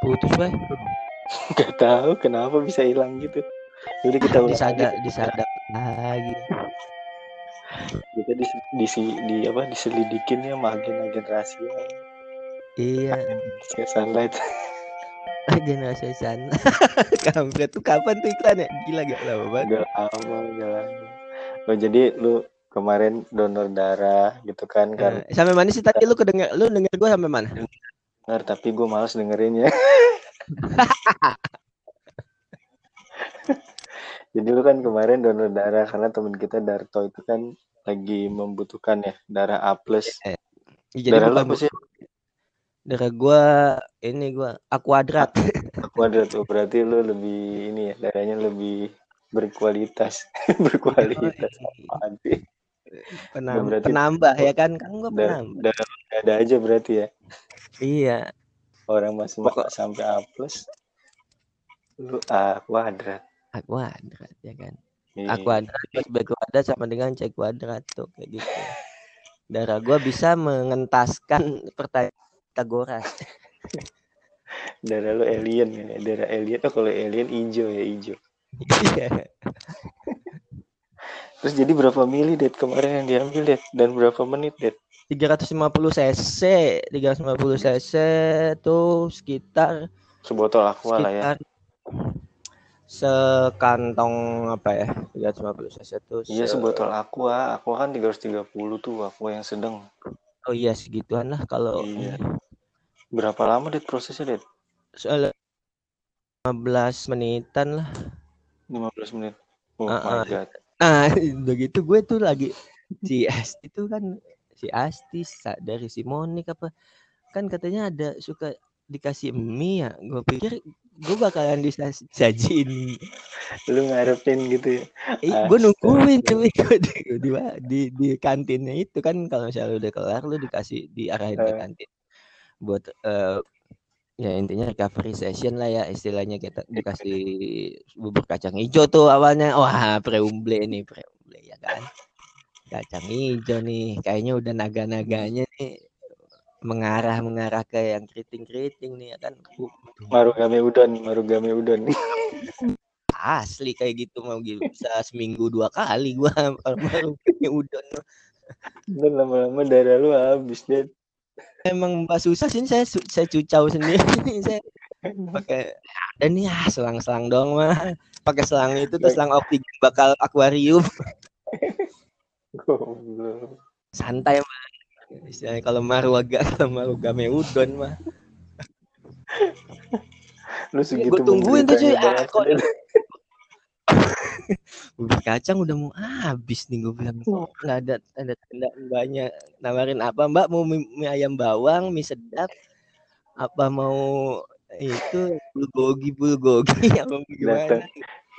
putus weh Gak tahu kenapa bisa hilang gitu. Jadi kita disadap lagi. disadap lagi Kita di, di, di, apa diselidikin ya sama agen-agen rahasia. iya Saya sunlight. generasi sana kampret tuh kapan tuh iklan ya gila gak lama banget Udah lama, udah lama. Oh, jadi lu kemarin donor darah gitu kan kan Eh, sampai mana sih tadi lu kedenger lu denger gua sampai mana benar tapi gue males dengerin ya. Jadi lu kan kemarin donor darah karena temen kita Darto itu kan lagi membutuhkan ya darah A plus. Jadi darah lu apa sih? Darah gua ini gua akuadrat kuadrat tuh berarti lu lebih ini ya darahnya lebih berkualitas. Berkualitas. Sih Penam- berarti- penambah ya kan? Kan gua darah, penambah. ada aja berarti ya? Iya. Orang masih Pokok- sampai A plus lu A kuadrat. Akuadrat ya kan? Iya. akuadrat plus B kuadrat sama dengan C kuadrat tuh kayak gitu. Darah gua bisa mengentaskan pertanyaan darah lu alien kan ya darah alien oh kalau alien hijau ya hijau. Iya terus jadi berapa mili det kemarin yang diambil det dan berapa menit det 350 cc. 350 cc tuh sekitar sebotol aqua lah ya. sekantong apa ya 350 cc tuh iya se- sebotol aqua. Aqua kan 330 tuh aqua yang sedang. Oh iya segituan lah kalau Iya. berapa lama det prosesnya det soal 15 menitan lah. 15 menit. Oh my ah. god nah udah gitu gue tuh lagi si Asti tuh kan si Asti dari si Monik apa kan katanya ada suka dikasih mie ya gue pikir gue bakalan disajin lu ngarepin gitu ya? Eh, gue nungguin cuy di, di, di, di kantinnya itu kan kalau misalnya udah kelar lu dikasih diarahin ke Eh. kantin. Buat eh, ya intinya recovery session lah ya istilahnya kita dikasih bubur kacang hijau tuh awalnya. Wah preumble nih preumble ya kan? Kacang hijau nih kayaknya udah naga-naganya nih mengarah mengarah ke yang keriting-keriting nih ya kan? Marugame udon marugame udon asli kayak gitu mau gitu bisa seminggu dua kali gua punya udon lama-lama darah lu habis det emang mbak susah sih saya saya cucau sendiri. Saya pakai ada nih ah selang-selang dong mah. Pakai selang itu terus selang optik bakal akuarium. Santai mah istilahnya kalau maru agak kalau maru game udon mah lu segitu gue tungguin tuh cuy. ah, kok banget, Det. Bubur kacang udah mau habis nih gue bilang. Kok nggak ada tanda tanda mbaknya nawarin apa? Mbak mau mie, mie ayam bawang mie sedap apa mau itu bulgogi bulgogi apa gimana? Datang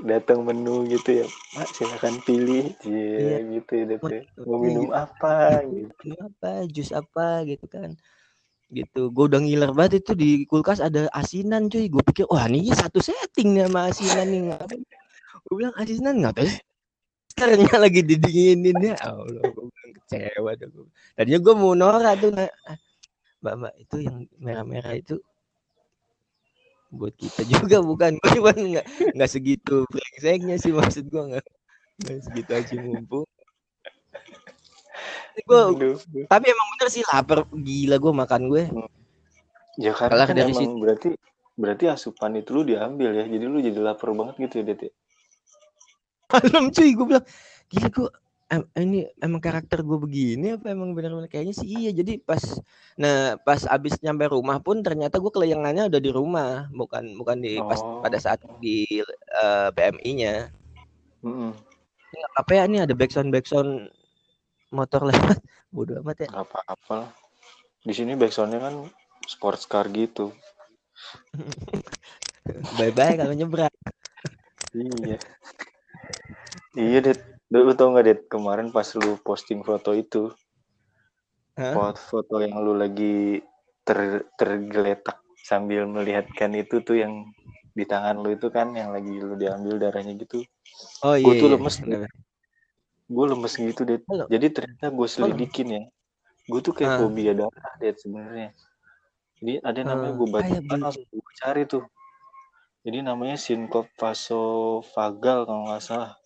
datang menu gitu ya. Mak silakan pilih. Iya. iya. gitu ya Det, ya. mau Iya, minum apa gitu. Ini apa jus apa gitu kan. Gitu. Gue udah ngiler banget itu di kulkas ada asinan cuy. Gue pikir wah ini satu setting nih sama asinan nih gue bilang asinan ngapain ternyata lagi didinginin? Ya Allah gue bilang kecewa gue tadinya gue mau norak tuh nah, ah, mbak mbak itu yang merah-merah itu buat kita juga bukan gue cuman nggak nggak segitu brengseknya sih maksud gue nggak nggak segitu aja mumpung. Gue tapi emang bener sih lapar gila gue makan gue. Ya karena kan dari emang situ. berarti berarti asupan itu lu diambil ya jadi lu jadi lapar banget gitu ya Det ya? Malam cuy. Gue bilang gila gue em- ini emang karakter gue begini apa emang bener-bener? Kayaknya sih iya. Jadi pas nah pas abis nyampe rumah pun ternyata gue kelayangannya udah di rumah bukan bukan di pas Oh. pada saat di eh, PMI-nya ini nggak apa ya ini ada backsound backsound motor lewat. Bodoh amat ya. Apa-apa di sini backsoundnya kan sports car gitu. Bye bye kalau nyebrang. Iya iya det lu lu tau nggak det kemarin pas lu posting foto itu Hah? foto foto yang lu lagi ter tergeletak sambil melihatkan itu tuh yang di tangan lu itu kan yang lagi lu diambil darahnya gitu oh iya tuh iya. lemes, Kenapa? gue lemes gitu det Halo. jadi ternyata gue selidikin ya gue tuh kayak Ah. fobia darah det sebenarnya jadi ada yang namanya Ah, gue baca kayak belum. langsung gue baca cari tuh jadi namanya sinkop vasovagal kalau nggak salah.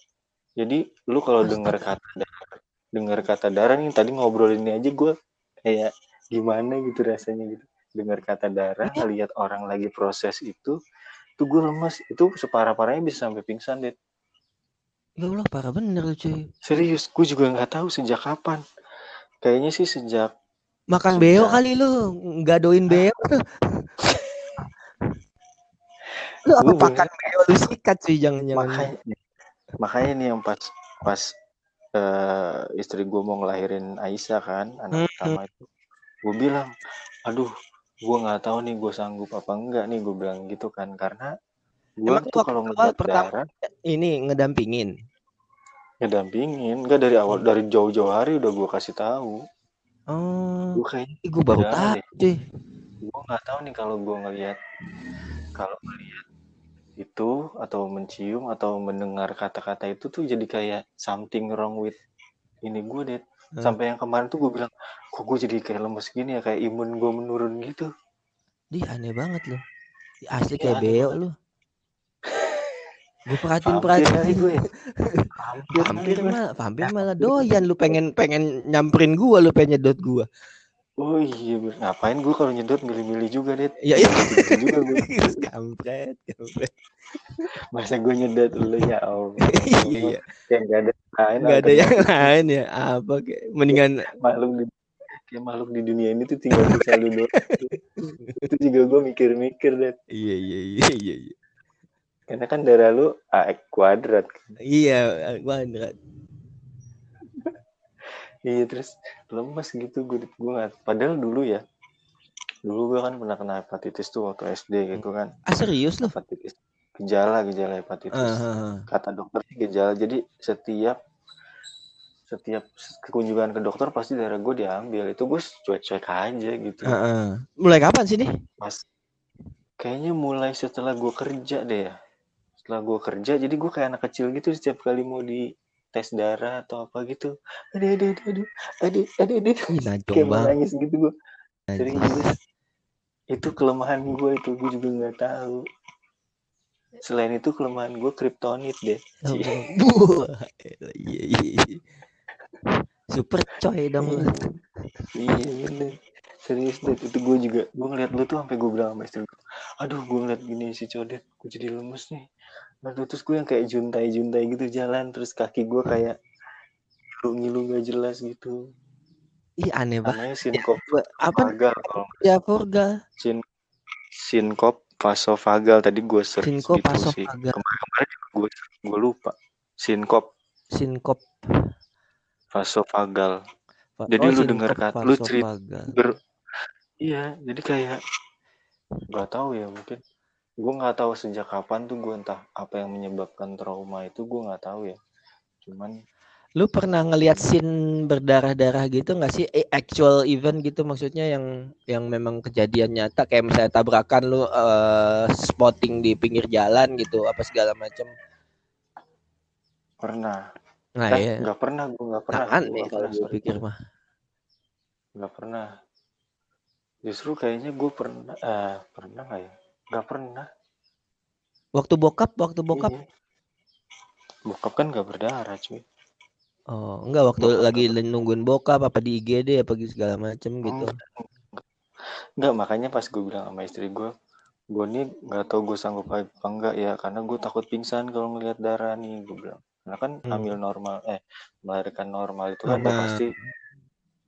Jadi lu kalau dengar kata darah dengar kata darah nih tadi ngobrol ini aja gue kayak gimana gitu rasanya gitu. Dengar kata darah Iya. lihat orang lagi proses itu tuh gue lemes. Itu separah parahnya bisa sampai pingsan deh Ya Allah parah bener lu cuy. serius gue juga nggak tahu sejak kapan. Kayaknya sih sejak Makan Sejak- beo kali lu, gadoin beo. Tuh. Lu apa makan beo lu sikat cuy jangan-jangan. makanya makanya nih yang pas pas eh, istri gue mau ngelahirin Aisyah kan anak Hmm. pertama itu gue bilang aduh gue nggak tahu nih gue sanggup apa enggak nih gue bilang gitu kan karena gue Emang tuh kalau ngeliat pertama- darah Ini ngedampingin. ngedampingin enggak dari awal dari jauh-jauh hari udah gue kasih tahu Oh, gue kayaknya gue baru tahu deh. gue nggak tahu nih kalau gue ngelihat kalau ngelihat itu atau mencium atau mendengar kata-kata itu tuh jadi kayak something wrong with ini gue deh Hmm. sampai yang kemarin tuh gue bilang kok gue jadi kayak lemes gini ya kayak imun gue menurun gitu Di aneh banget lu. Asli Iya, kayak beo lu. Gue perhatiin hampir perhatiin. gue ya. hampir, Vampir kali gue. malah, vampir malah doyan lu pengen pengen nyamperin gua lu pengen nyedot gua. Oh iya ngapain gue kalau nyedot milih-milih juga deh Ya itu Gitu juga gue kampret, kampret. masa gue nyedot lu ya allah. Iya, kayak gak ada lain nggak ada yang lain ya. Apa kayak mendingan makhluk di kayak makhluk di dunia ini tuh tinggal bisa lu doang. Itu juga gue mikir-mikir deh iya iya iya iya. Iya, karena kan darah lu AX kuadrat. Iya gua Andra. Iya terus lemes gitu gue gue padahal dulu ya dulu gue kan pernah kena hepatitis tuh waktu SD gitu kan Ah serius lu? hepatitis gejala gejala hepatitis ah, ah. kata dokter gejala jadi setiap setiap kekunjungan ke dokter pasti darah gue diambil itu gue cuek-cuek aja gitu Ah, ah. Mulai kapan sih nih? pas kayaknya mulai setelah gue kerja deh ya setelah gue kerja jadi gue kayak anak kecil gitu setiap kali mau di tes darah atau apa gitu. Aduh aduh aduh aduh aduh aduh aduh. Kayak mau banget. nangis gitu gue sering itu kelemahan gue itu gue juga nggak tahu. Selain itu kelemahan gue kriptonit deh. Oh, iya iya. iya. Super coy dong iya bener. Serius deh itu gue juga gue ngeliat lu tuh sampai gue bilang sama istri gue aduh gue ngeliat gini si codet gue jadi lemes nih lalu terus gue yang kayak juntai juntai gitu jalan terus kaki gue kayak ngilu ngilu gak jelas gitu Ih aneh banget. namanya sinkop Apa vagal ya Forga? sin sinkop vasovagal tadi gue search Sinkop gitu sih vasovagal. kemarin-kemarin gue gue lupa sinkop Sinkop. vasovagal Va- Jadi oh, lu denger kata- lu cerit- vasovagal. ber iya jadi kayak nggak tahu ya mungkin gue nggak tahu sejak kapan tuh gue entah apa yang menyebabkan trauma itu gue nggak tahu ya cuman Lu pernah ngelihat scene berdarah-darah gitu nggak sih? Eh, actual event gitu maksudnya yang yang memang kejadian nyata kayak misalnya tabrakan lu eh, spotting di pinggir jalan gitu apa segala macam. pernah Nah, eh, ya. nggak pernah gue nggak pernah nggak kalau gue pikir mah. nggak pernah justru kayaknya gue pernah eh pernah nggak ya nggak pernah Waktu bokap, waktu bokap. Iya. bokap kan nggak berdarah cuy Oh, enggak waktu Bokap lagi nggak nungguin bokap apa di IGD apa gitu segala macem gitu. Enggak, makanya pas gue bilang sama istri gue, gue nih nggak tahu gue sanggup apa enggak ya, karena gue takut pingsan kalau ngelihat darah nih, gue bilang. Karena kan Hmm. hamil normal, eh melahirkan normal itu kan Nah, pasti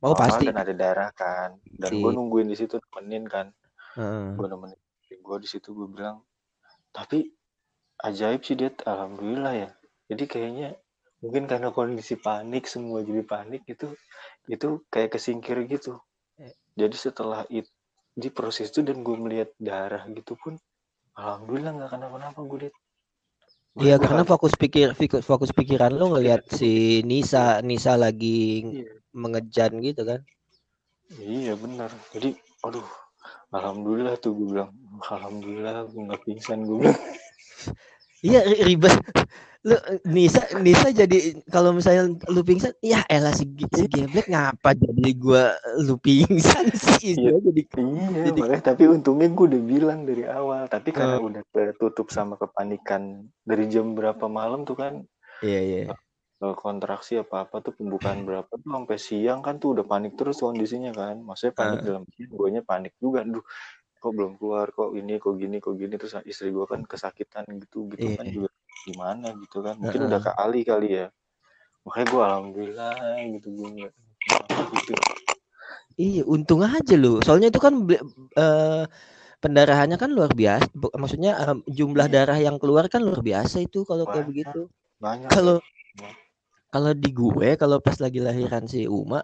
Oh, normal pasti. dan ada darah kan. Dan gue nungguin di situ nemenin kan, Heeh. gue nemenin gue di situ gue bilang, tapi ajaib sih dia, alhamdulillah ya. Jadi kayaknya mungkin karena kondisi panik semua jadi panik itu itu kayak kesingkir gitu. Jadi setelah itu di proses itu dan gue melihat darah gitu pun alhamdulillah nggak kenapa-napa gue lihat Iya karena fokus pikir fokus pikiran lu ngelihat si Nisa Nisa lagi iya, mengejan gitu kan. iya benar jadi aduh alhamdulillah tuh gue bilang alhamdulillah gue nggak pingsan gue Iya ri- ribet. lu Nisa Nisa jadi kalau misalnya lu pingsan ya elah si, si geblek ngapa jadi gua lu pingsan sih Iya. jadi Iya, Jadi- makanya tapi untungnya gue udah bilang dari awal. Tapi karena Oh. udah ketutup sama kepanikan dari jam berapa malam tuh kan iya iya eh, kontraksi apa-apa tuh pembukaan berapa tuh sampai siang kan tuh udah panik terus kondisinya kan. Maksudnya panik Ah. dalam siang, guanya panik juga. Duh, kok belum keluar, kok ini, kok gini, kok gini. Terus istri gua kan kesakitan gitu, gitu kan Iya. juga gimana gitu kan. Mungkin Heeh. udah ke Ali kali ya. Makanya gua alhamdulillah gitu gue nggak gitu. Iya, untung aja lu. Soalnya itu kan eh, pendarahannya kan luar biasa. Maksudnya em, jumlah Iya. darah yang keluar kan luar biasa itu kalau kayak begitu. Banyak. Kalau Banyak. kalau di gue kalau pas lagi lahiran si Uma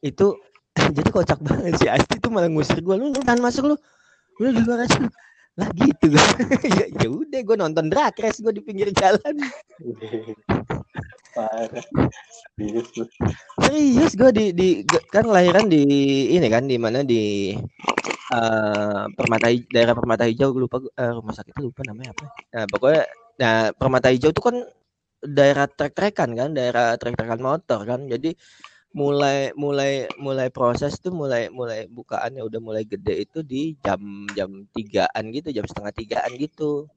itu jadi kocak banget si Asti tuh malah ngusir gue lu lu jangan masuk lu udah di luar aja lu." lah gitu gue ya ya udah gue nonton drag race gue di pinggir jalan. Serius gue di di kan lahiran di ini kan di mana di eh Permata daerah Permata Hijau gue lupa eh, rumah sakitnya lupa namanya apa nah pokoknya nah Permata Hijau itu kan daerah trek-trekan kan daerah trek-trekan motor kan jadi mulai mulai mulai proses tuh mulai mulai bukaannya udah mulai gede itu di jam jam tigaan gitu jam setengah tigaan gitu.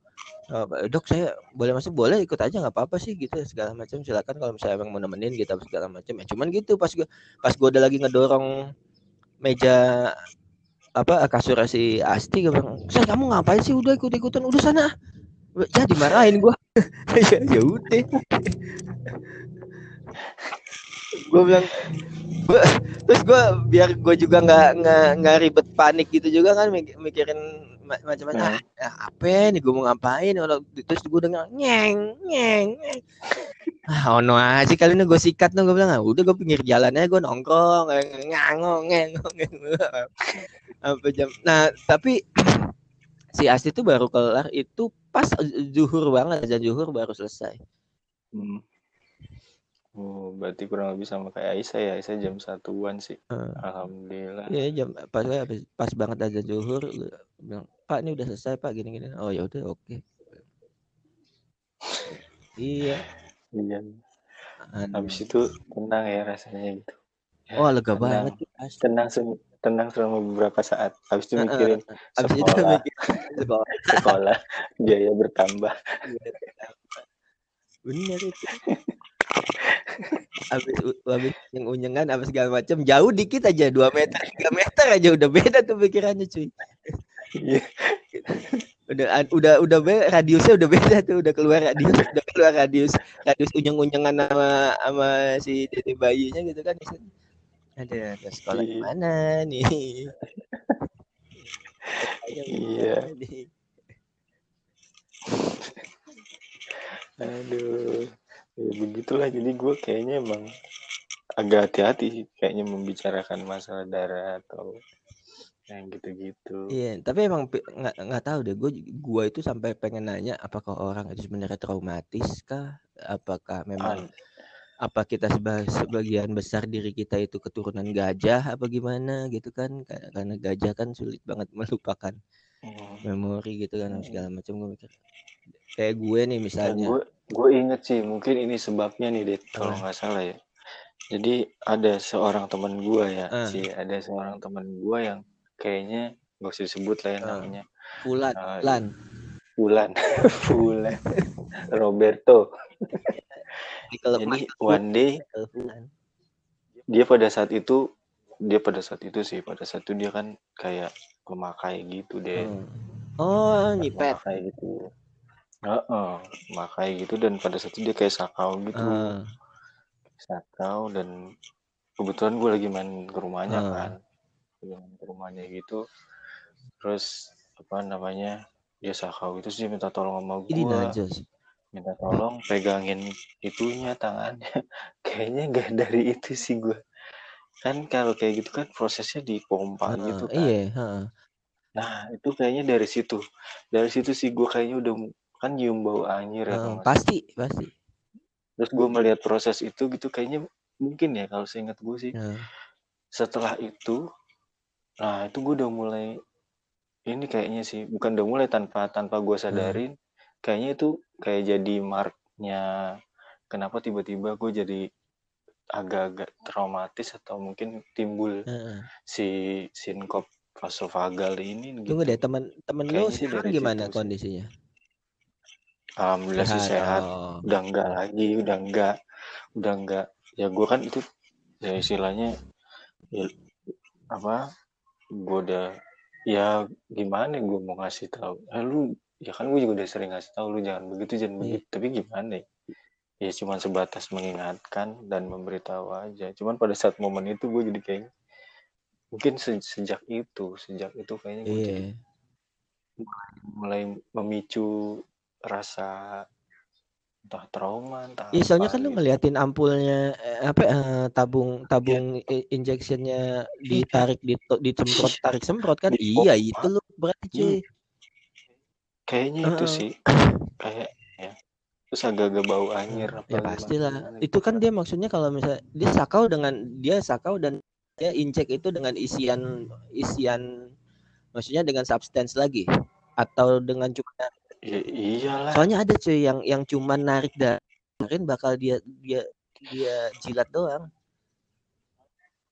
Oh, dok saya boleh masuk? Boleh ikut aja nggak apa-apa sih gitu segala macam. Silakan kalau misalnya emang mau nemenin gitu segala macam. Ya cuman gitu pas gua pas gua udah lagi ngedorong meja apa kasur si Asti gue bilang saya kamu ngapain sih? Udah ikut ikutan udah sana. Ya dimarahin ya ya udah gue bilang gua, terus gue biar gue juga nggak nggak nggak ribet panik gitu juga kan mik- mikirin ma- macam-macam Hmm. ah, ah, apa nih gue mau ngapain terus gue denger nyeng nyeng nyeng. ah ono aja kali ini gue sikat tuh gue bilang ah, udah gue pinggir jalan aja gue nongkrong ngangong ngangong apa jam nah tapi si Asti tuh baru kelar itu pas zuhur banget azan zuhur baru selesai Hmm. Oh, berarti kurang lebih sama kayak Aisyah ya. Aisyah jam satuan sih. Eh. Alhamdulillah. Iya jam pas pas, pas banget azan zuhur bilang Pak ini udah selesai Pak gini gini oh ya udah oke iya Iya. aduh. Habis itu tenang ya rasanya gitu. Ya, oh lega tenang. banget. Tenang tenang selama beberapa saat. Habis itu mikirin abis itu sekolah, mikir sekolah sekolah, biaya bertambah. bener itu abis abis yang unyengan abis segala macam jauh dikit aja 2 meter 3 meter aja udah beda tuh pikirannya cuy Iya. udah udah udah be, radiusnya udah beda tuh udah keluar radius udah keluar radius radius unyeng-unyengan sama sama si dede bayinya gitu kan ada ada sekolah di Iya. mana nih Iya. Aduh. Ya begitulah. Jadi gue kayaknya emang agak hati-hati sih kayaknya membicarakan masalah darah atau yang gitu-gitu. Iya, tapi emang nggak nggak tahu deh. Gue gua itu sampai pengen nanya apakah orang itu sebenarnya traumatis kah? Apakah memang An- apa kita seba- sebagian besar diri kita itu keturunan gajah apa gimana gitu kan? Ka- Karena gajah kan sulit banget melupakan Hmm. memori gitu kan Hmm. segala macam gue mikir. Kayak gue nih misalnya. gue gue inget sih mungkin ini sebabnya nih Det kalau nggak salah ya. Jadi ada seorang teman gue ya Ah. sih ada seorang teman gue yang kayaknya nggak usah disebut lah ya Ah. namanya Fulan, Ah, Fulan. Fulan Fulan Roberto. Jadi one day dia pada saat itu dia pada saat itu sih pada saat itu dia kan kayak memakai gitu deh Hmm. Oh, nyipet. memakai gitu Heeh, memakai gitu dan pada saat itu dia kayak sakau gitu. Ah, sakau dan kebetulan gue lagi main ke rumahnya Ah. kan. Lagi main ke rumahnya gitu. Terus apa namanya dia sakau itu sih minta tolong sama ini gue najos. minta tolong pegangin itunya tangannya. Kayaknya gak dari itu sih gue kan kalau kayak gitu kan prosesnya dipompa Ah, gitu kan. iya, heeh. nah itu kayaknya dari situ. Dari situ sih gue kayaknya udah kan nyium bau anyir ya salah. pasti, pasti. terus gue melihat proses itu gitu kayaknya mungkin ya kalau seingat gue sih Heeh. setelah itu nah itu gue udah mulai ini kayaknya sih bukan udah mulai tanpa tanpa gue sadarin kayaknya itu kayak jadi mark sebabnya kenapa tiba-tiba gue jadi agak-agak traumatis atau mungkin timbul Heeh. si sinkop vasovagal ini gitu. Tunggu deh teman temen lu sekarang gimana sih. Alhamdulillah sih sehat. Oh. Udah enggak lagi, udah enggak, udah enggak. Ya gue kan itu ya istilahnya ya, apa? Gue udah ya gimana gue mau ngasih tahu. Eh, lu ya kan gue juga udah sering ngasih tahu lu jangan begitu jangan Iya. begitu. Tapi gimana ya? Ya cuman sebatas mengingatkan dan memberitahu aja. Cuman pada saat momen itu gue jadi kayak mungkin se- sejak itu, sejak itu kayaknya gue jadi Iya. mulai memicu rasa entah trauma entah Iya, soalnya apa kan lu gitu. ngeliatin ampulnya eh, apa eh, tabung tabung i- injectionnya ditarik di disemprot tarik semprot kan? Di- iya itu lu berarti cuy. Hmm. kayaknya itu Heeh. sih. Kayak ya terus agak-agak bau anyir apa ya gimana- pastilah. gimana itu gitu kan. dia maksudnya kalau misalnya dia sakau dengan dia sakau dan dia injek itu dengan isian isian maksudnya dengan substance lagi atau dengan cuma ya, iyalah. Soalnya ada cuy yang yang cuma narik darin bakal dia dia dia jilat doang.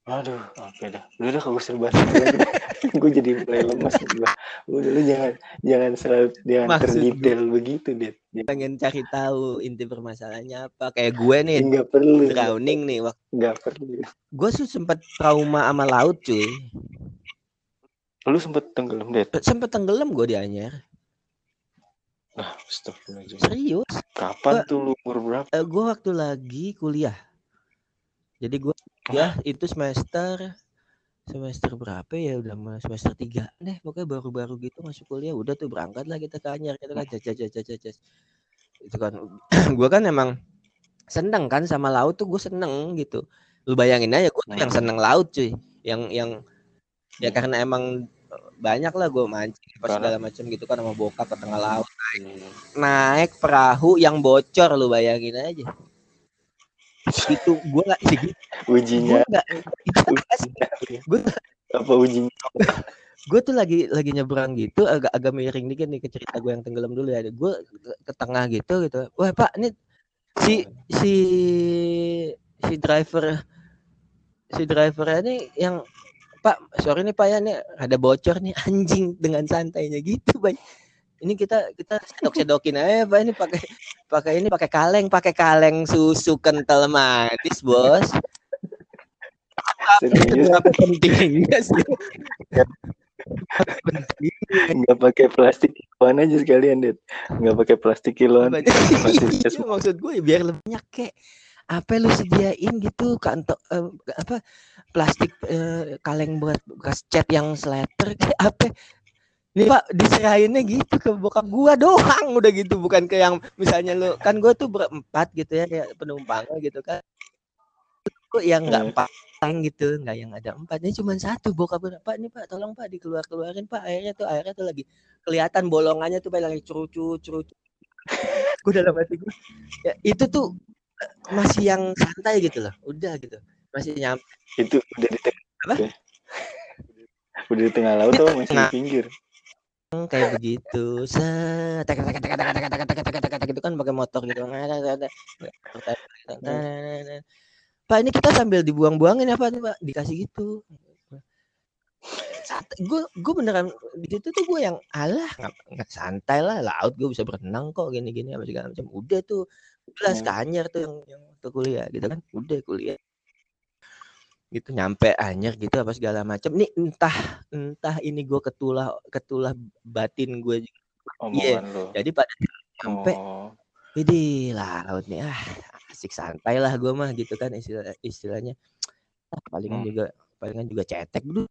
Aduh oke dah. Udah dah kagak usah bahas gue jadi mulai lemas gue udah lu jangan jangan selalu jangan Maksud terdetail begitu deh pengen cari tahu inti permasalahannya apa. Kayak gue nih nggak perlu. drowning nih waktu nggak perlu. Gue tuh sempet trauma sama laut cuy. Lu sempet tenggelam deh sempet tenggelam gue di Anyar ah astagfirullahaladzim serius? Kapan tuh lu umur berapa? Eh, gue waktu lagi kuliah. Jadi gue ya itu semester semester berapa ya? Udah semester tiga deh pokoknya baru-baru gitu masuk kuliah. Udah tuh berangkat lah kita ke Anyar kita kan. Jas jas jas jas jas itu kan. Gue kan emang seneng kan sama laut tuh gue seneng gitu. Lu bayangin aja gue tuh yang seneng laut cuy. Yang yang ya Hmm. karena emang banyak lah gue mancing apa Karena- segala macam gitu kan sama bokap ke tengah laut. Hmm. naik perahu yang bocor lu bayangin aja. Itu gue nggak segitu gue ujinya. Gua- apa ujinya? Gue tuh lagi lagi nyebrang gitu agak agak miring dikit nih ke cerita gue yang tenggelam dulu ya. Gue ke, ke tengah gitu gitu. Wah pak ini si si si driver si driver ini yang pak sorry nih pak ya nih. Ada bocor nih anjing dengan santainya gitu pak. Ini kita kita sedok sedokin aja pak ini pakai pakai ini pakai kaleng pakai kaleng susu kental manis bos. Berapa pentingnya sih? Nggak pakai plastik kiloan aja sekalian det nggak pakai plastik kiloan. Iya, maksud gue biar lebih banyak apa lu sediain gitu? Kantong eh, apa plastik eh, kaleng buat bekas cat yang slater kayak apa? Nih pak diserahinnya gitu ke bokap gua doang. Udah gitu bukan ke yang misalnya lu kan gua tuh berempat gitu ya kayak penumpangnya gitu kan. Kok yang nggak Hmm. empat orang gitu nggak yang ada empat ini cuma satu bokap gua, pak nih pak tolong pak dikeluar keluarin pak airnya tuh airnya tuh lagi kelihatan bolongannya tuh lagi curucu curucu gue dalam hati gue ya, itu tuh masih yang santai gitu loh udah gitu masih nyampe itu udah di tengah Apa? ya? udah di tengah laut atau masih di pinggir kayak begitu set tek tek tek tek tek tek tek tek tek tek gitu kan pakai motor gitu Pak ini kita sambil dibuang-buangin apa nih Pak dikasih gitu gue gue beneran di situ tuh gue yang alah nggak nggak santai lah laut gue bisa berenang kok gini gini apa segala macam udah tuh udah Hmm. kanyar tuh yang yang waktu kuliah gitu kan. Udah kuliah. Gitu nyampe anyer gitu apa segala macam nih entah entah ini gue ketulah ketulah batin gue omongan lo jadi pada nyampe oh. Widih laut nih. Ah asik santai lah gue mah gitu kan istilah istilahnya. Ah, palingan Hmm. juga palingan juga cetek dulu.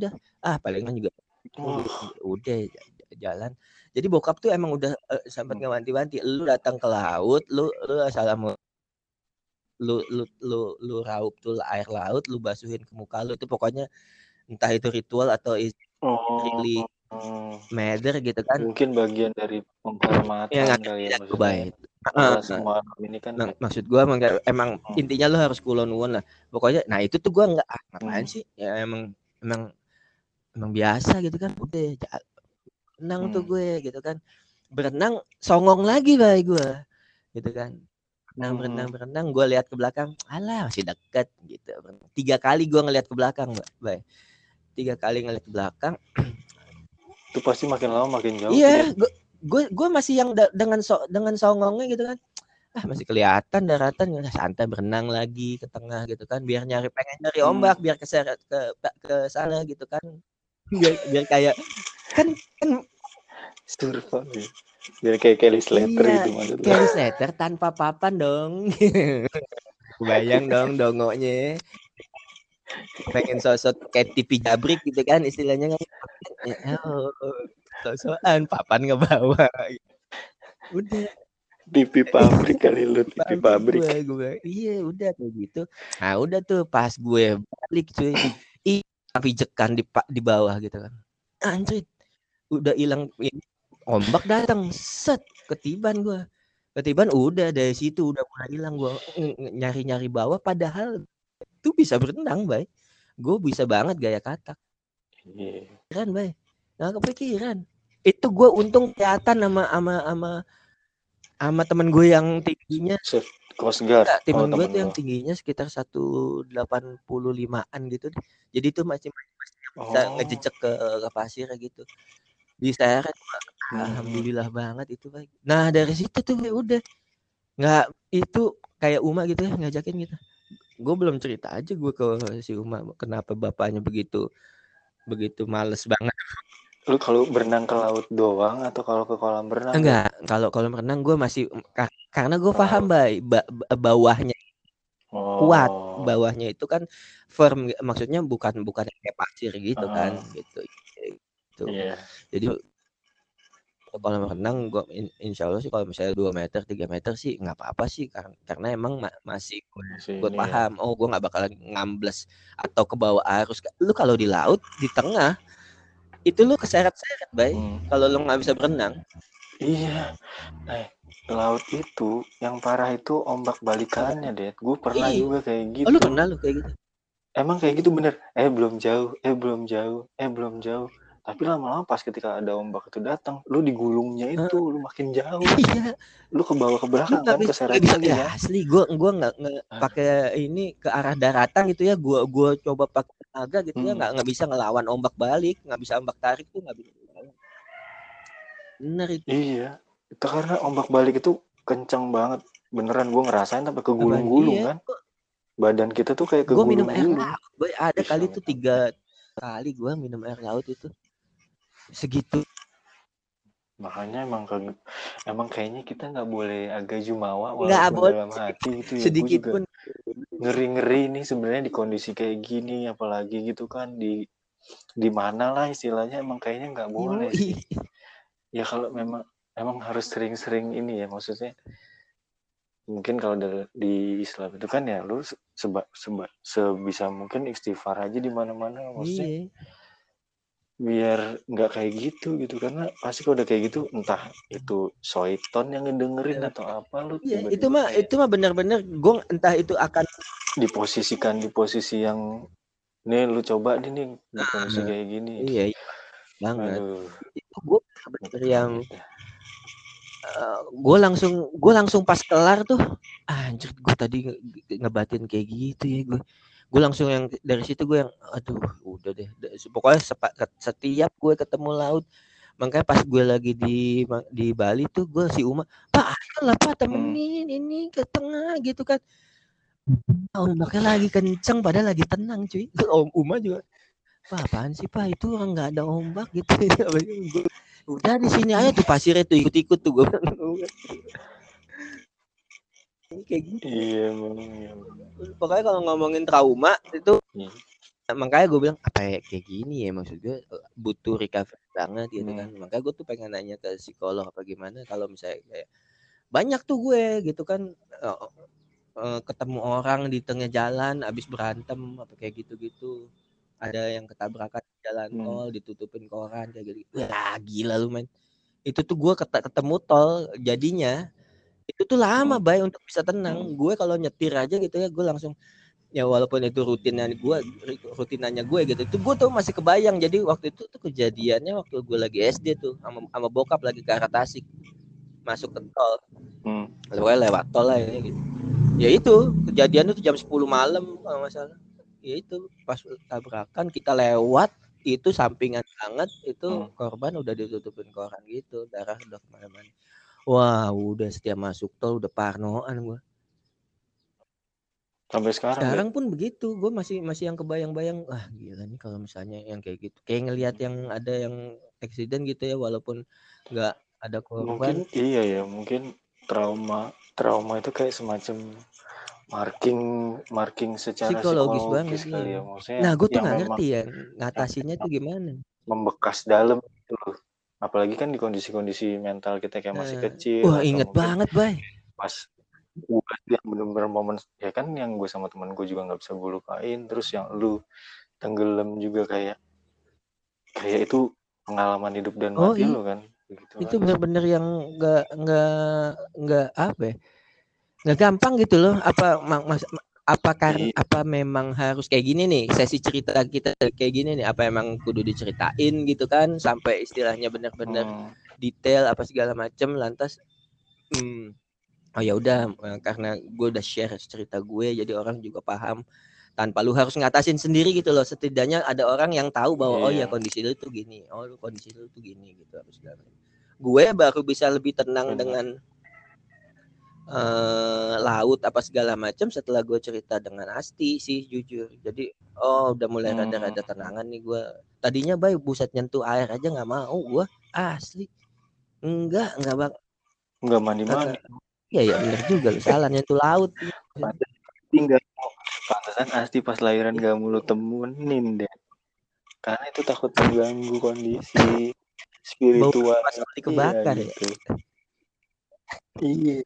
Udah. Ah palingan juga Wah. udah jalan jadi bokap tuh emang udah eh, sempat Hmm. ngewanti-wanti lu datang ke laut lu lu assalamu lu lu lu lu raup tuh air laut lu basuhin ke muka lu itu pokoknya entah itu ritual atau is oh really oh. matter gitu kan mungkin bagian dari penghormatan yang nggak kali ya baik Karena semua alam ini kan Nah, maksud gua emang, emang Hmm. intinya lo harus kulon nuwun lah. Pokoknya nah itu tuh gua nggak ah, ngapain Hmm. sih? Ya emang emang emang biasa gitu kan. Udah renang tuh Hmm. gue gitu kan. Berenang songong lagi baik gua. gitu kan berenang Hmm. berenang berenang gue lihat ke belakang alah masih deket gitu tiga kali gue ngeliat ke belakang Bay. tiga kali ngeliat ke belakang Itu pasti makin lama makin jauh. iya gue gue gue masih yang da- dengan so dengan songongnya gitu kan ah masih kelihatan daratan udah santai berenang lagi ke tengah gitu kan biar nyari pengen nyari Hmm. ombak biar keseret ke ke sana gitu kan biar, biar kayak kan kan Surfa. ya. Biar kayak Kelly Slater Iya, gitu maksud lu. Kelly Slater tanpa papan dong. Bayang dong dongonya. Pengen sosok kayak TV jabrik gitu kan istilahnya kan. Oh, sosokan papan ke bawah. Udah TV pabrik kali lu, TV pabrik. Gue, gue. Iya udah kayak gitu. Nah udah tuh pas gue balik cuy. Ih, pijekan di di bawah gitu kan. Anjir. Udah hilang ini ombak datang set ketiban gue. Ketiban udah dari situ udah mulai hilang gue nyari-nyari bawah padahal itu bisa berenang, Bay. Gue bisa banget gaya katak. Iya. Kan, Bay. Nggak kepikiran. Itu gue untung kelihatan sama sama sama sama temen gue yang tingginya Coast Guard. Enggak, Oh, temen gue temen tuh yang tingginya sekitar 185-an gitu. Jadi tuh masih masih bisa Oh. ngejejek ke, ke pasir gitu. Diseret Pak. Hmm. Alhamdulillah banget itu Pak. Nah, dari situ tuh ya udah nggak itu kayak Uma gitu ya ngajakin gitu. Gue belum cerita aja gue ke si Uma kenapa bapaknya begitu begitu males banget. Lu kalau berenang ke laut doang atau kalau ke kolam renang? Enggak, kalau kalau berenang gue masih kar- karena gue paham bay ba- ba- bawahnya kuat Oh. bawahnya itu kan firm maksudnya bukan bukan kayak pasir gitu kan Ah. gitu gitu Iya. jadi kalau renang gua in- insya Allah sih kalau misalnya 2 meter 3 meter sih nggak apa-apa sih karena karena emang ma- masih gue ini ya. paham oh gue nggak bakalan ngambles atau ke bawah arus lu kalau di laut di tengah itu lu keseret-seret bay Hmm. kalau lu nggak bisa berenang Iya. Eh, laut itu yang parah itu ombak balikannya, Det. Gue pernah Iya. juga kayak gitu. oh lu pernah lu kayak gitu Emang kayak gitu bener. Eh belum jauh, eh belum jauh, eh belum jauh. Tapi lama-lama pas ketika ada ombak itu datang, lu digulungnya itu, lu makin jauh. iya Lu ke bawah ke belakang kan, bisa lagi ya kan. asli gue gua nggak Ah. pakai ini ke arah daratan gitu ya gue gua coba pakai tenaga gitu ya Hmm. nggak nggak bisa ngelawan ombak balik nggak bisa ombak tarik tuh nggak bisa bener itu Iya. Itu karena ombak balik itu kenceng banget. Beneran gue ngerasain sampai kegulung-gulung iya kan. Badan kita tuh kayak gue minum air kegulung-gulung. laut ada kali tuh tiga kali gue minum air laut itu segitu Makanya emang emang kayaknya kita nggak boleh agak jumawa nggak walaupun boleh dalam hati gitu ya. Sedikit pun ngeri-ngeri nih sebenarnya di kondisi kayak gini apalagi gitu kan di di mana lah istilahnya emang kayaknya nggak boleh Yoi. sih. Ya kalau memang emang harus sering-sering ini ya maksudnya mungkin kalau di Islam itu kan ya lu se- seba, seba, sebisa mungkin istighfar aja di mana-mana maksudnya iya biar nggak kayak gitu gitu karena pasti kalau udah kayak gitu entah itu soiton yang ngedengerin atau apa lu Iya, tiba-tiba itu mah kayak itu mah bener-bener gue entah itu akan diposisikan di posisi yang nih lu coba nih nih di kondisi Ah, kayak gini. iya, iya banget. Aduh. Itu gue bener yang banget dah. gue langsung gue langsung pas kelar tuh anjir gue tadi nge- nge- ngebatin kayak gitu ya gue gue langsung yang dari situ gue yang aduh udah deh. Pokoknya sepa- setiap gue ketemu laut makanya pas gue lagi di di Bali tuh gue si Uma pak ayolah pak temenin ini ke tengah gitu kan. Ah, ombaknya lagi kenceng padahal lagi tenang cuy. Om Uma juga pak apaan sih pak? Itu nggak ada ombak gitu. Udah di sini aja tuh pasirnya tuh ikut-ikut tuh gue kayak gitu iya emang iya. pokoknya kalau ngomongin trauma itu Iya. makanya gue bilang apa ya kayak gini ya maksud gue eh, butuh recovery banget gitu kan Hmm. makanya gue tuh pengen nanya ke psikolog apa gimana kalau misalnya kayak banyak tuh gue gitu kan eh, ketemu orang di tengah jalan abis berantem apa kayak gitu-gitu ada yang ketabrakan di jalan Hmm. tol ditutupin koran kayak gitu wah gila lu men itu tuh gue ketemu tol jadinya itu tuh lama Hmm. bay untuk bisa tenang Hmm. gue kalau nyetir aja gitu ya gue langsung ya walaupun itu rutinan gue rutinannya gue gitu itu gue tuh masih kebayang jadi waktu itu tuh kejadiannya waktu gue lagi SD tuh sama sama bokap lagi ke arah Tasik masuk ke tol Hmm. pokoknya lewat tol lah ya gitu ya itu kejadian itu jam 10 malam kalau masalah ya itu pas tabrakan kita lewat itu sampingan banget itu Hmm. korban udah ditutupin koran gitu darah udah ke mana-mana wah udah setiap masuk tol udah parnoan gua Sampai sekarang. ya? sekarang pun begitu gue masih masih yang kebayang-bayang wah gila nih kalau misalnya yang kayak gitu kayak ngelihat yang ada yang eksiden gitu ya walaupun nggak ada korban Mungkin iya ya, mungkin trauma trauma itu kayak semacam marking marking secara Psikologis psikologis, banget, kali ya maksudnya. nah gue tuh nggak ngerti ya ngatasinnya tuh gimana membekas dalam gitu loh. Apalagi kan di kondisi-kondisi mental kita kayak masih Nah, kecil. wah inget banget bay Pas gue yang bener-bener momen ya kan yang gue sama teman gue juga nggak bisa gue lupain. Terus yang lu tenggelam juga kayak kayak itu pengalaman hidup dan Oh, mati iya. lo kan. Gitu itu kan. bener-bener yang nggak nggak nggak apa ya nggak gampang gitu loh apa ma- mas, ma- apa karena Iya. apa memang harus kayak gini nih sesi cerita kita kayak gini nih apa emang kudu diceritain gitu kan sampai istilahnya bener-bener Hmm. detail apa segala macam lantas hmm, oh ya udah eh, karena gue udah share cerita gue jadi orang juga paham tanpa lu harus ngatasin sendiri gitu loh setidaknya ada orang yang tahu bahwa oh ya Iya. kondisi lu tuh gini oh lu kondisi lu tuh gini gitu apa segala gue baru bisa lebih tenang Benar. dengan eh laut apa segala macam setelah gue cerita dengan Asti sih jujur jadi oh udah mulai Hmm. rada-rada tenangan nih gue tadinya baik buset nyentuh air aja nggak mau gue asli enggak enggak bak Nggak mandi-mandi. Iya ya bener juga lu salah nyentuh laut. tinggal pantesan Asti pas lahiran gak mulu temunin deh karena itu takut mengganggu kondisi spiritual pas mati kebakar ya. gitu. Iya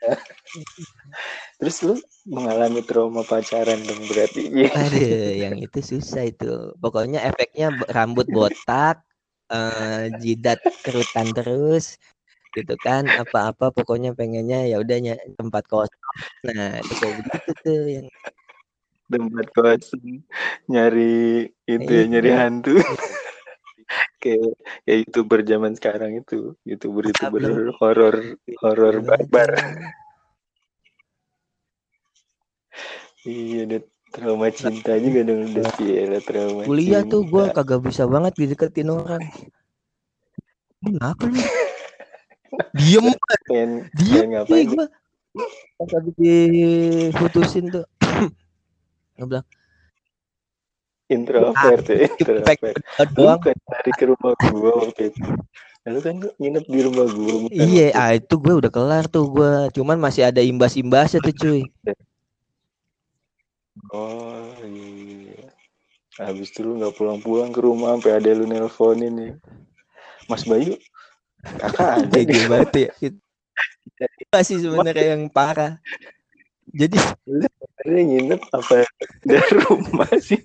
terus lu mengalami trauma pacaran dong berarti iya Aduh, yang itu susah itu. Pokoknya efeknya rambut botak, eh, jidat kerutan terus, gitu kan. Apa-apa pokoknya pengennya ya udahnya tempat kosong. Nah, itu kayak begitu tuh yang tempat kosong nyari itu ya nyari Iya. hantu kayak kayak youtuber zaman sekarang itu youtuber youtuber horor horor barbar iya deh trauma cinta juga dong udah gila trauma Kuliah tuh gue cinta. kagak bisa banget dideketin orang. Kenapa lu? Diem, pengen diem pengen gue. Pas habis diputusin tuh. Gue bilang, introvert ya Ipek introvert lu doang. lari ke rumah gua waktu itu lalu kan gua nginep di rumah gua Iya, ah itu gue udah kelar tuh gue. Cuman masih ada imbas-imbasnya tuh cuy. oh iya habis itu lu nggak pulang-pulang ke rumah sampai ada lu nelponin nih Mas Bayu kakak ada di gimana ya? Masih sebenarnya yang parah. Jadi Dia nginep apa dari rumah sih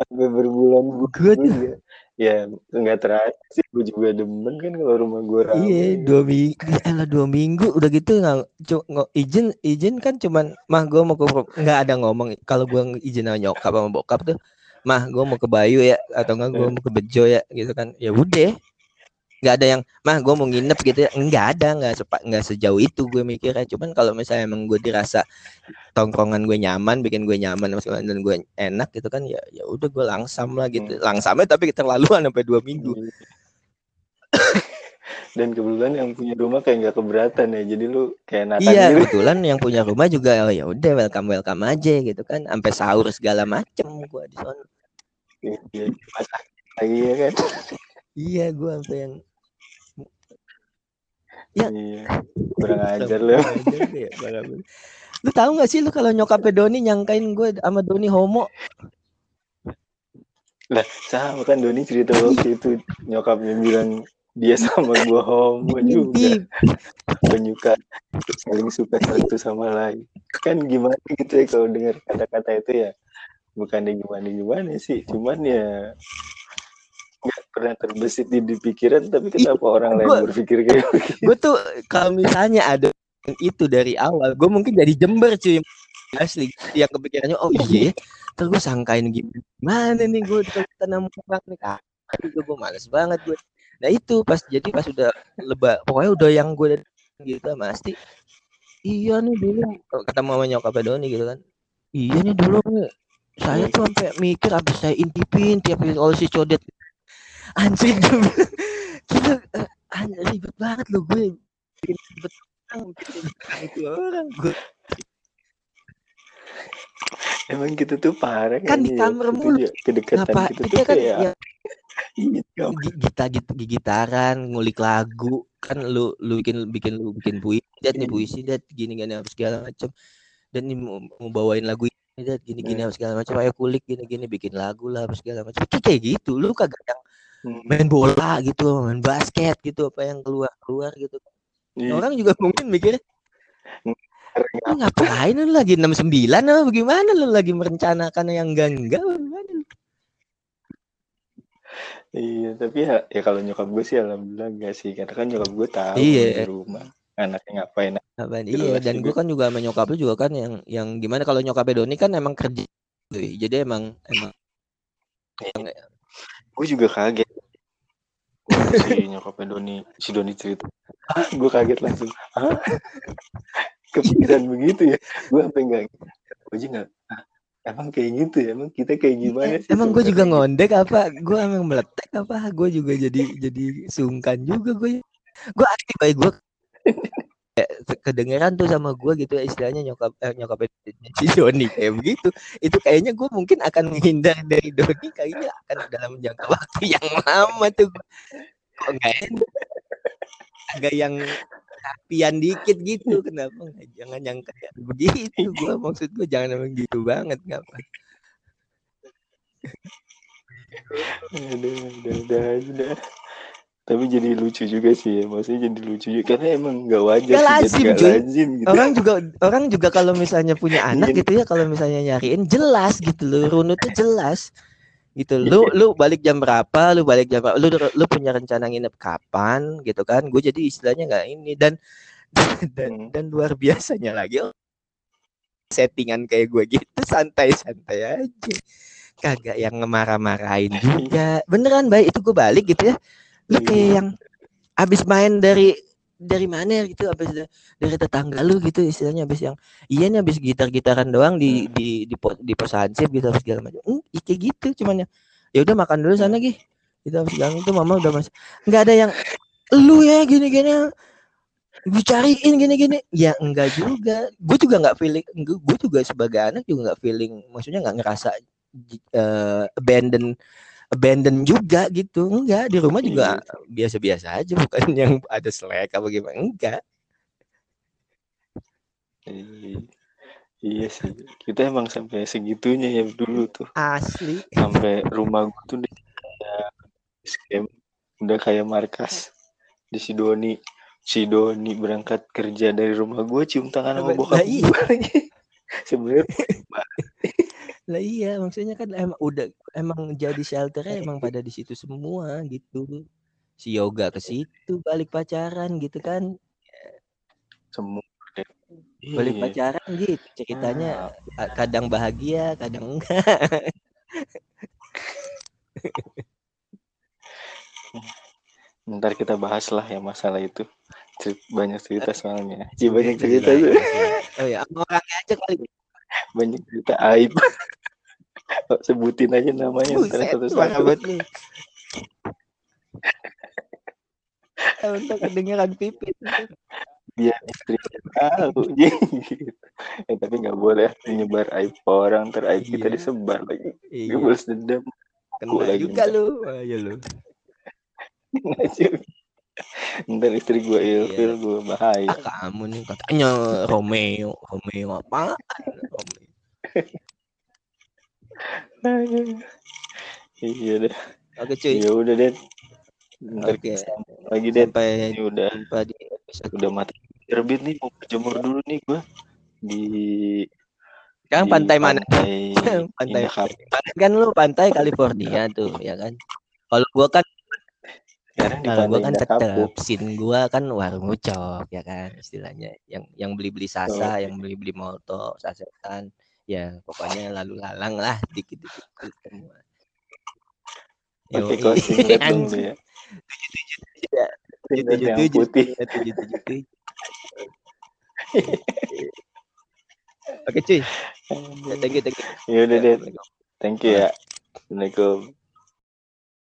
sampai berbulan-bulan Gua tuh- juga. ya nggak terasa sih gue juga demen kan kalau rumah gue rame. Iya dua minggu, elah dua minggu udah gitu nggak izin izin kan cuman mah gue mau ke nggak ada ngomong kalau gue izin sama nyokap sama bokap tuh mah gue mau ke Bayu ya atau enggak gue mau ke Bejo ya gitu kan. Ya udah nggak ada yang mah gue mau nginep gitu ya. Nggak ada nggak sepa nggak sejauh itu gue mikirnya. Cuman kalau misalnya emang gue dirasa tongkrongan gue nyaman bikin gue nyaman dan gue enak gitu kan ya ya udah gue langsam lah gitu. Langsamnya tapi keterlaluan sampai dua minggu. Dan kebetulan yang punya rumah kayak nggak keberatan ya. Jadi lu kayak Nathan Iya, gitu kebetulan yang punya rumah juga oh ya udah welcome welcome aja gitu kan, sampai sahur segala macem gua di sana. Iya, dimasak lagi ya kan? Iya, gua sampai yang iya kurang ajar lu. Lu tahu gak sih lu kalau nyokapnya Doni nyangkain gue sama Doni homo? lah sama kan Doni cerita waktu itu nyokapnya bilang dia sama gua homo juga Ngintip. penyuka saling suka satu sama lain kan gimana gitu ya kalau dengar kata-kata itu ya bukannya gimana gimana sih cuman ya nggak pernah terbesit di, di pikiran tapi kenapa orang lain gua- berpikir kayak begitu Gue tuh kalau misalnya ada yang itu dari awal, gue mungkin dari Jember cuy. Asli, yang kepikirannya oh iya, ya, terus gue sangkain gimana nih gue deketan sama orang nih kak. Gue gue males banget gue. Nah itu pas jadi pas udah lebah, pokoknya udah yang gue gitu pasti iya nih dulu kata mama nyokap Doni gitu kan iya nih dulu nih saya tuh sampai mikir habis saya intipin tiap kalau si codet anjing kita uh, ribet banget loh gue. Bikin ribet itu orang. Gue Emang kita tuh parah kan di ya? kamar mulu. kedekatan Ngapa? kita Kita tuh kan? kayak ya, gitu. gita gitu gitaran ngulik lagu. Kan lu lu bikin bikin lu bikin puisi dat nih puisi dat gini gini apa segala macam dan ini mau, mau bawain lagu ini dat gini gini apa segala macam ayo kulik gini gini bikin lagu lah apa segala macam kayak gitu. Lu kagak yang main bola gitu main basket gitu apa yang keluar keluar gitu Iya. orang juga mungkin mikir lu ngapain lu lagi 69 apa bagaimana lu lagi merencanakan yang enggak enggak bagaimana? Iya, tapi ya, ya kalau nyokap gue sih alhamdulillah enggak sih. Karena kan nyokap gue tahu Iya. di rumah anaknya ngapain. Apaan? Gitu Iya, dan gue kan juga sama nyokap lu juga kan yang yang gimana kalau nyokapnya Doni kan emang kerja. Jadi emang emang Gue juga kaget. Si nyokapnya Doni, si Doni cerita. Gue kaget langsung. Hah? Kepikiran begitu ya. Gue sampai enggak gue aja enggak. "Hah, Emang kayak gitu ya? Emang kita kayak gimana sih? Iya, emang gue juga sebenarnya?" ngondek apa? Gue emang meletek apa? Gue juga jadi jadi sungkan juga gue. Gue aktif baik gue kedengeran tuh sama gue gitu ya istilahnya nyokap eh, nyokap si Doni kayak begitu itu kayaknya gue mungkin akan menghindar dari Doni kayaknya akan dalam jangka waktu yang lama tuh kok nggak enak agak yang rapian dikit gitu kenapa nggak jangan yang kayak begitu gue maksud gue jangan emang gitu banget ngapa Aduh, udah, udah, udah. Tapi jadi lucu juga sih ya, maksudnya jadi lucu juga karena emang nggak wajar Dan lazim, cuy. lazim gitu. orang juga orang juga kalau misalnya punya anak gitu ya kalau misalnya nyariin jelas gitu loh runutnya jelas gitu. Lu lu balik jam berapa? Lu balik jam berapa? Lu lu punya rencana nginep kapan? Gitu kan? Gue jadi istilahnya nggak ini. Dan dan, Hmm. dan luar biasanya lagi settingan kayak gue gitu santai-santai aja. Kagak yang ngemarah-marahin juga. Beneran baik itu gue balik gitu ya. Lu kayak Iya. yang abis main dari dari mana gitu abis da- dari tetangga lu gitu istilahnya abis yang iya nih abis gitar-gitaran doang di Hmm. di di pos di pos hansip gitu abis segala macam. Hmm, ya kayak gitu cuman ya. Ya udah makan dulu sana gih gitu segala itu mama udah mas nggak ada yang lu ya gini gini dicariin gini gini ya enggak juga. Gue juga nggak feeling gue juga sebagai anak juga nggak feeling maksudnya nggak ngerasa eh, abandon abandon juga gitu enggak di rumah juga biasa-biasa aja bukan yang ada slack apa gimana enggak Iya. Iya sih, kita emang sampai segitunya ya dulu tuh, asli sampai rumah gue tuh udah kayak scam, udah kayak markas di Sidoni. Sidoni berangkat kerja dari rumah gue cium tangan sama Lah, bokap iya. gue lagi. Sebenarnya lah iya maksudnya kan emang udah emang jadi shelternya emang pada di situ semua gitu. Si yoga ke situ balik pacaran gitu kan. Semua balik Iya. pacaran gitu ceritanya. A- kadang bahagia kadang enggak. Ntar kita bahas lah ya masalah itu. Banyak cerita soalnya. Iya, Iya banyak cerita Gila, tuh. oh ya orangnya aja kali Banyak cerita aib. Sebutin aja namanya Buset, lu. Eh, Untuk kedengeran pipit. biar istri tahu eh, tapi nggak boleh menyebar aib orang ter aib kita Iya. disebar lagi Iya, gue balas dendam kena juga lu. Ayo lu. ntar istri gue ilfil Iya. gue bahaya Ah, kamu nih katanya Romeo. Romeo apa? Romeo. iya deh Oke cuy. ya udah deh ntar Oke. lagi deh Sampai ini udah jumpa di episode. udah mati terbit nih mau berjemur dulu nih gue di Sekarang di pantai mana? pantai pantai kan lu pantai California tuh, ya kan? Kalau gua kan sekarang kalau gua pantai kan tetep Kapuk sin gua kan warung ucok ya kan istilahnya yang yang beli-beli sasa, Oke. yang beli-beli molto, sasetan, ya pokoknya lalu lalang lah semua. singlet dong Anjing. lu ya Tujuh, Singlet tujuh, yang tujuh, putih tujuh, tujuh, tujuh. Oke cuy. Ya, thank you, thank you. Ya udah deh. Thank you ya. Assalamualaikum.